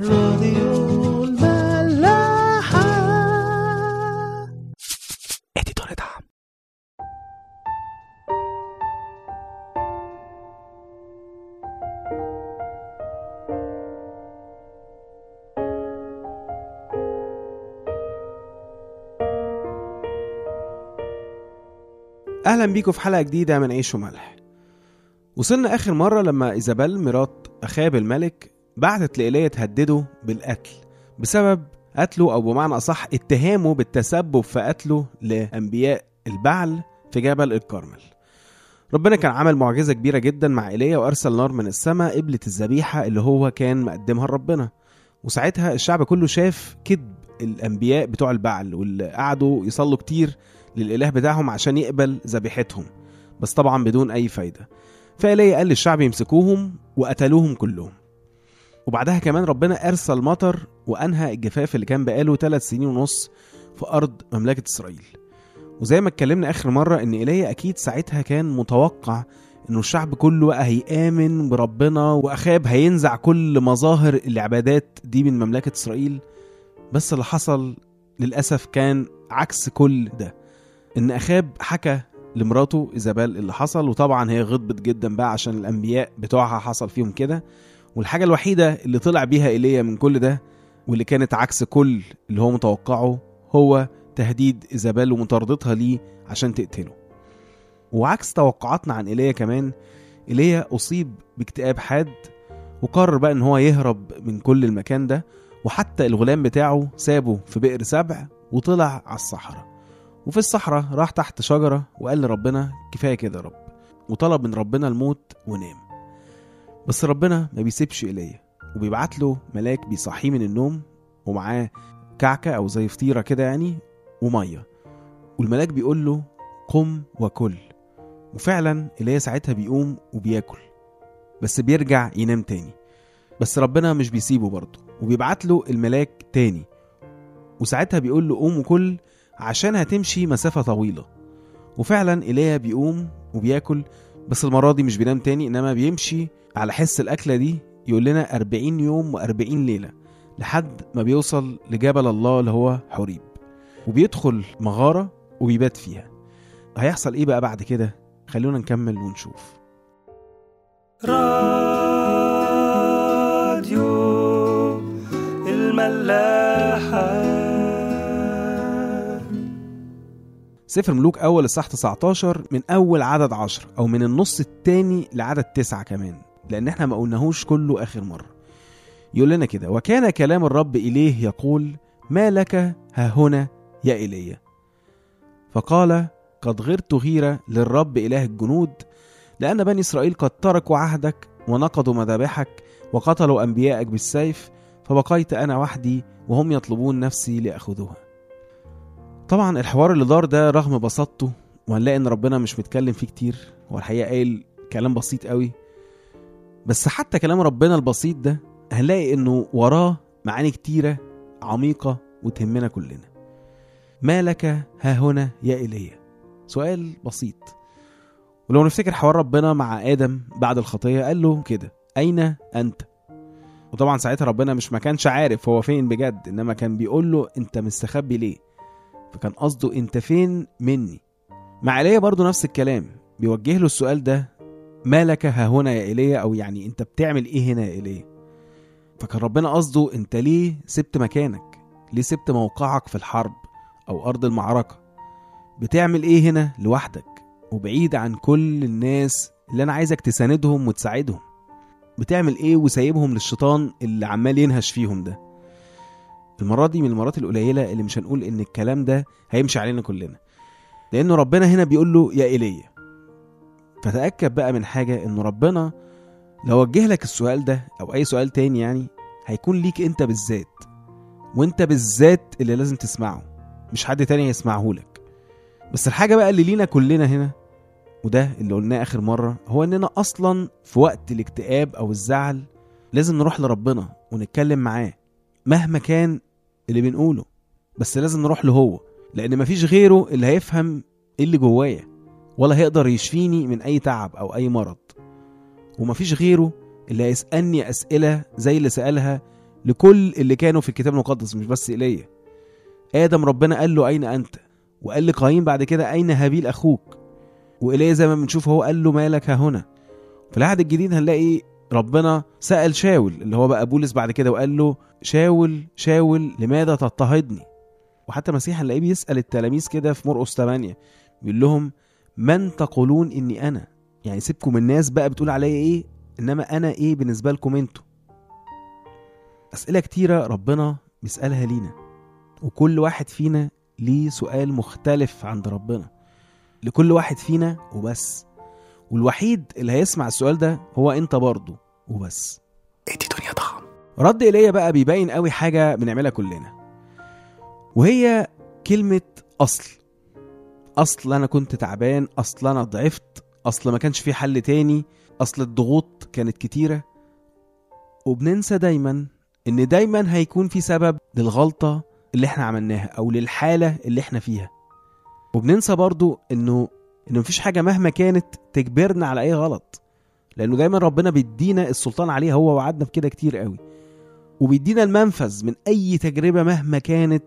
راديو الملاحة. اديتور دعم. أهلا بيكم في حلقة جديدة من عيش وملح. وصلنا آخر مرة لما إيزابيل مرات أخاب الملك بعتت لإيليا تهدده بالقتل بسبب قتله أو بمعنى أصح اتهامه بالتسبب في قتله لأنبياء البعل في جبل الكرمل. ربنا كان عمل معجزة كبيرة جدا مع إيليا وأرسل نار من السماء قبلت الذبيحة اللي هو كان مقدمها لربنا. وساعتها الشعب كله شاف كذب الأنبياء بتوع البعل واللي قعدوا يصلوا كتير للإله بتاعهم عشان يقبل ذبيحتهم بس طبعا بدون أي فايدة. فإيليا قال للشعب يمسكوهم وقتلوهم كلهم. وبعدها كمان ربنا أرسل مطر وأنهى الجفاف اللي كان بقاله ثلاث سنين ونص في أرض مملكة إسرائيل. وزي ما اتكلمنا آخر مرة إن إيليا أكيد ساعتها كان متوقع إنه الشعب كله بقى هيآمن بربنا وأخاب هينزع كل مظاهر العبادات دي من مملكة إسرائيل. بس اللي حصل للأسف كان عكس كل ده. إن أخاب حكى لمراته إيزابيل اللي حصل وطبعا هي غضبت جدا بقى عشان الأنبياء بتوعها حصل فيهم كده. والحاجة الوحيدة اللي طلع بيها إيليا من كل ده واللي كانت عكس كل اللي هو متوقعه هو تهديد إيزابيل ومطاردتها ليه عشان تقتله. وعكس توقعاتنا عن إيليا كمان إيليا أصيب باكتئاب حاد وقرر بقى إن هو يهرب من كل المكان ده وحتى الغلام بتاعه سابه في بئر سبع وطلع على الصحراء. وفي الصحراء راح تحت شجرة وقال لربنا كفاية كده يا رب وطلب من ربنا الموت ونام. بس ربنا ما بيسيبش إيليا وبيبعت له ملاك بيصحيه من النوم ومعاه كعكة أو زي فطيرة كده يعني ومية. والملاك بيقول له قم وكل. وفعلا إيليا ساعتها بيقوم وبياكل بس بيرجع ينام تاني. بس ربنا مش بيسيبه برضه وبيبعت له الملاك تاني. وساعتها بيقول له قوم وكل عشان هتمشي مسافة طويلة. وفعلا إيليا بيقوم وبياكل بس المرة دي مش بينام تاني إنما بيمشي على حس الأكلة دي يقول لنا 40 يوم و40 ليلة لحد ما بيوصل لجبل الله اللي هو حوريب. وبيدخل مغارة وبيبات فيها. هيحصل إيه بقى بعد كده؟ خلونا نكمل ونشوف. راديو الملاحة. سفر ملوك أول الصح 19 من أول عدد 10 أو من النص التاني لعدد 9 كمان. لأن إحنا ما قلناهوش كله آخر مرة. يقول لنا كده وكان كلام الرب إليه يقول ما لك ها هنا يا إيليا. فقال قد غرت غيرة للرب إله الجنود لأن بني إسرائيل قد تركوا عهدك ونقضوا مذابحك وقتلوا أنبياءك بالسيف فبقيت أنا وحدي وهم يطلبون نفسي ليأخذوها طبعا الحوار اللي دار ده رغم بساطته وهنلاقي إن ربنا مش متكلم فيه كتير هو الحقيقة قايل كلام بسيط قوي بس حتى كلام ربنا البسيط ده هنلاقي إنه وراه معاني كتيرة عميقة وتهمنا كلنا. ما لك ها هنا يا ايليا سؤال بسيط. ولو نفتكر حوار ربنا مع آدم بعد الخطية قال له كده أين أنت؟ وطبعا ساعتها ربنا مش ما كانش عارف هو فين بجد إنما كان بيقول له أنت مستخبي ليه؟ فكان قصده أنت فين مني؟ مع ايليا برضو نفس الكلام بيوجه له السؤال ده ما لك ها هنا يا إيليا؟ أو يعني أنت بتعمل إيه هنا يا إيليا؟ فكان ربنا قصده أنت ليه سبت مكانك؟ ليه سبت موقعك في الحرب أو أرض المعركة؟ بتعمل إيه هنا لوحدك؟ وبعيد عن كل الناس اللي أنا عايزك تساندهم وتساعدهم. بتعمل إيه وسايبهم للشيطان اللي عمال ينهش فيهم ده؟ المرة دي من المرات القليلة اللي مش هنقول إن الكلام ده هيمشي علينا كلنا. لأنه ربنا هنا بيقول له يا إيليا فتأكد بقى من حاجة إنه ربنا لو وجه لك السؤال ده أو أي سؤال تاني يعني هيكون ليك أنت بالذات وأنت بالذات اللي لازم تسمعه مش حد تاني هيسمعه لك. بس الحاجة بقى اللي لينا كلنا هنا وده اللي قلناه آخر مرة هو إننا أصلا في وقت الاكتئاب أو الزعل لازم نروح لربنا ونتكلم معاه مهما كان اللي بنقوله بس لازم نروح له هو لأن مفيش غيره اللي هيفهم إيه اللي جوايا. ولا هيقدر يشفيني من أي تعب أو أي مرض. ومفيش غيره اللي هيسألني أسئلة زي اللي سألها لكل اللي كانوا في الكتاب المقدس مش بس إيليا. آدم ربنا قال له أين أنت؟ وقال لقايين بعد كده أين هابيل أخوك؟ وإيليا زي ما بنشوف هو قال له مالك؟ ها هنا. في العهد الجديد هنلاقي ربنا سأل شاول اللي هو بقى بولس بعد كده وقال له شاول شاول لماذا تضطهدني؟ وحتى المسيح هنلاقيه بيسأل التلاميذ كده في مرقس 8 بيقول لهم من تقولون إني أنا؟ يعني سيبكم الناس بقى بتقول عليا إيه؟ إنما أنا إيه بالنسبة لكم أنتوا؟ أسئلة كتيرة ربنا بيسألها لينا وكل واحد فينا ليه سؤال مختلف عند ربنا. لكل واحد فينا وبس. والوحيد اللي هيسمع السؤال ده هو أنت برضه وبس. إدي دنيا طعم رد ايليا بقى بيبين قوي حاجة بنعملها كلنا وهي كلمة أصل. أصل أنا كنت تعبان أصل أنا ضعفت أصل ما كانش في حل تاني أصل الضغوط كانت كتيرة. وبننسى دايما إن دايما هيكون في سبب للغلطة اللي إحنا عملناها أو للحالة اللي إحنا فيها. وبننسى برضو إنه ان مفيش حاجة مهما كانت تجبرنا على أي غلط. لأنه دايما ربنا بيدينا السلطان عليها هو وعدنا بكده كتير قوي. وبيدينا المنفذ من أي تجربة مهما كانت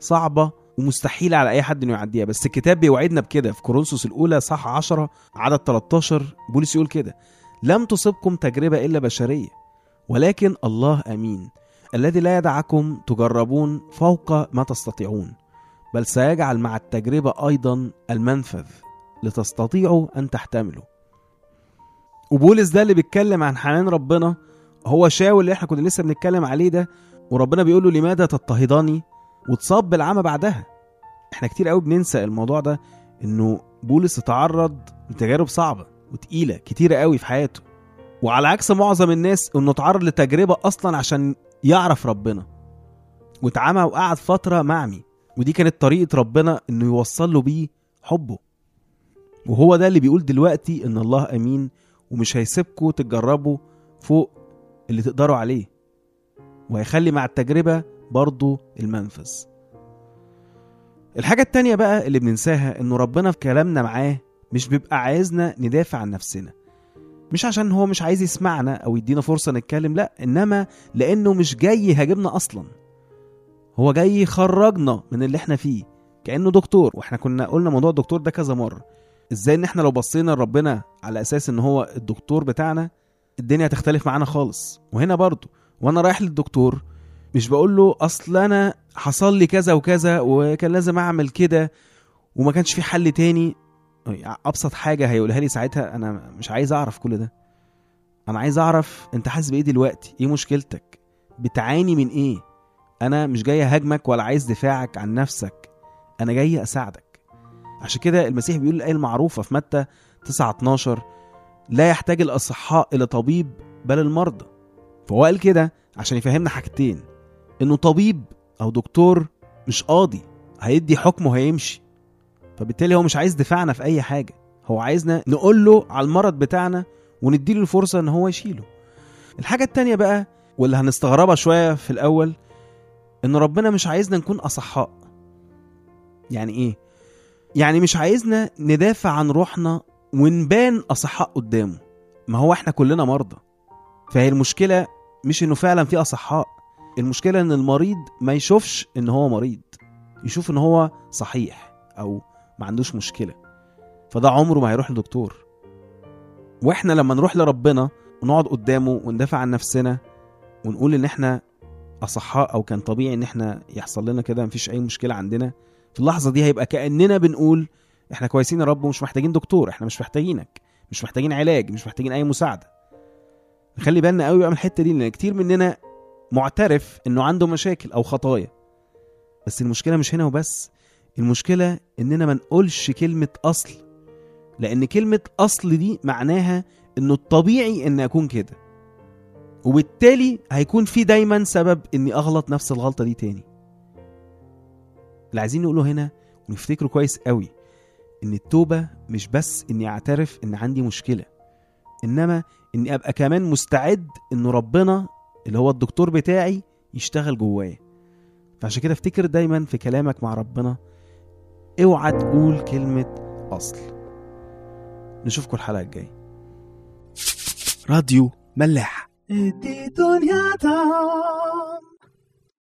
صعبة ومستحيله على أي حد إنه يعديها. بس الكتاب بيوعدنا بكده. في كورنثوس الأولى صح 10 عدد 13 بولس يقول كده لم تصبكم تجربة إلا بشرية ولكن الله أمين. الذي لا يدعكم تجربون فوق ما تستطيعون بل سيجعل مع التجربة أيضا المنفذ لتستطيعوا أن تحتملوا. وبولس ده اللي بيتكلم عن حنان ربنا هو شاول اللي إحنا كنا لسه بنتكلم عليه ده وربنا بيقول له لماذا تضطهدني واتصاب بالعمى بعدها. إحنا كتير قوي بننسى الموضوع ده إنه بولس اتعرض لتجارب صعبة وتقيلة كتيره قوي في حياته. وعلى عكس معظم الناس إنه اتعرض لتجربة أصلا عشان يعرف ربنا. واتعمى وقعد فترة معمي ودي كانت طريقة ربنا إنه يوصل له بيه حبه. وهو ده اللي بيقول دلوقتي إن الله أمين ومش هيسيبكم تجربوا فوق اللي تقدروا عليه. وهيخلي مع التجربة برضو المنفذ. الحاجة التانية بقى اللي بننساها انه ربنا في كلامنا معاه مش بيبقى عايزنا ندافع عن نفسنا. مش عشان هو مش عايز يسمعنا أو يدينا فرصة نتكلم لأ إنما لأنه مش جاي يهاجمنا أصلا. هو جاي يخرجنا من اللي إحنا فيه كأنه دكتور. وإحنا كنا قلنا موضوع الدكتور ده كذا مرة. إزاي إن إحنا لو بصينا لربنا على أساس إن هو الدكتور بتاعنا الدنيا هتختلف معانا خالص. وهنا برضو وأنا رايح للدكتور مش بقول له أصل أنا حصل لي كذا وكذا وكان لازم أعمل كده وما كانش في حل تاني. أبسط حاجة هيقولها لي ساعتها أنا مش عايز أعرف كل ده. أنا عايز أعرف أنت حاسس بإيه دلوقتي؟ إيه مشكلتك؟ بتعاني من إيه؟ أنا مش جاي أهاجمك ولا عايز دفاعك عن نفسك. أنا جاي أساعدك. عشان كده المسيح بيقول الآية المعروفة في متى 9 12 لا يحتاج الأصحاء إلى طبيب بل المرضى. فهو قال كده عشان يفهمنا حاجتين. إنه طبيب أو دكتور مش قاضي هيدي حكمه هيمشي. فبالتالي هو مش عايز دفاعنا في أي حاجة. هو عايزنا نقول له على المرض بتاعنا ونديله الفرصة إن هو يشيله. الحاجة التانية بقى واللي هنستغربها شوية في الأول إن ربنا مش عايزنا نكون أصحاء. يعني إيه؟ يعني مش عايزنا ندافع عن روحنا ونبان أصحاء قدامه. ما هو إحنا كلنا مرضى. فهي المشكلة مش إنه فعلا في أصحاء. المشكلة إن المريض ما يشوفش إن هو مريض يشوف إن هو صحيح أو ما عندوش مشكلة فده عمره ما هيروح لدكتور. وإحنا لما نروح لربنا ونقعد قدامه وندافع عن نفسنا ونقول إن إحنا أصحاء أو كان طبيعي إن إحنا يحصل لنا كده مفيش أي مشكلة عندنا في اللحظة دي هيبقى كأننا بنقول إحنا كويسين يا رب ومش محتاجين دكتور إحنا مش محتاجينك مش محتاجين علاج مش محتاجين أي مساعدة. نخلي بالنا قوي بقى من الحتة دي لأن كتير مننا معترف إنه عنده مشاكل أو خطايا. بس المشكلة مش هنا وبس المشكلة إننا ما نقولش كلمة أصل لأن كلمة أصل دي معناها إنه الطبيعي ان أكون كده. وبالتالي هيكون في دايما سبب إني أغلط نفس الغلطة دي تاني. اللي عايزين نقوله هنا ونفتكره كويس قوي إن التوبة مش بس إني أعترف إن عندي مشكلة إنما إني أبقى كمان مستعد انه ربنا اللي هو الدكتور بتاعي يشتغل جوايا فعشان كده افتكر دايما في كلامك مع ربنا اوعى تقول كلمة أصل. نشوفكم الحلقة الجاية. راديو ملاح.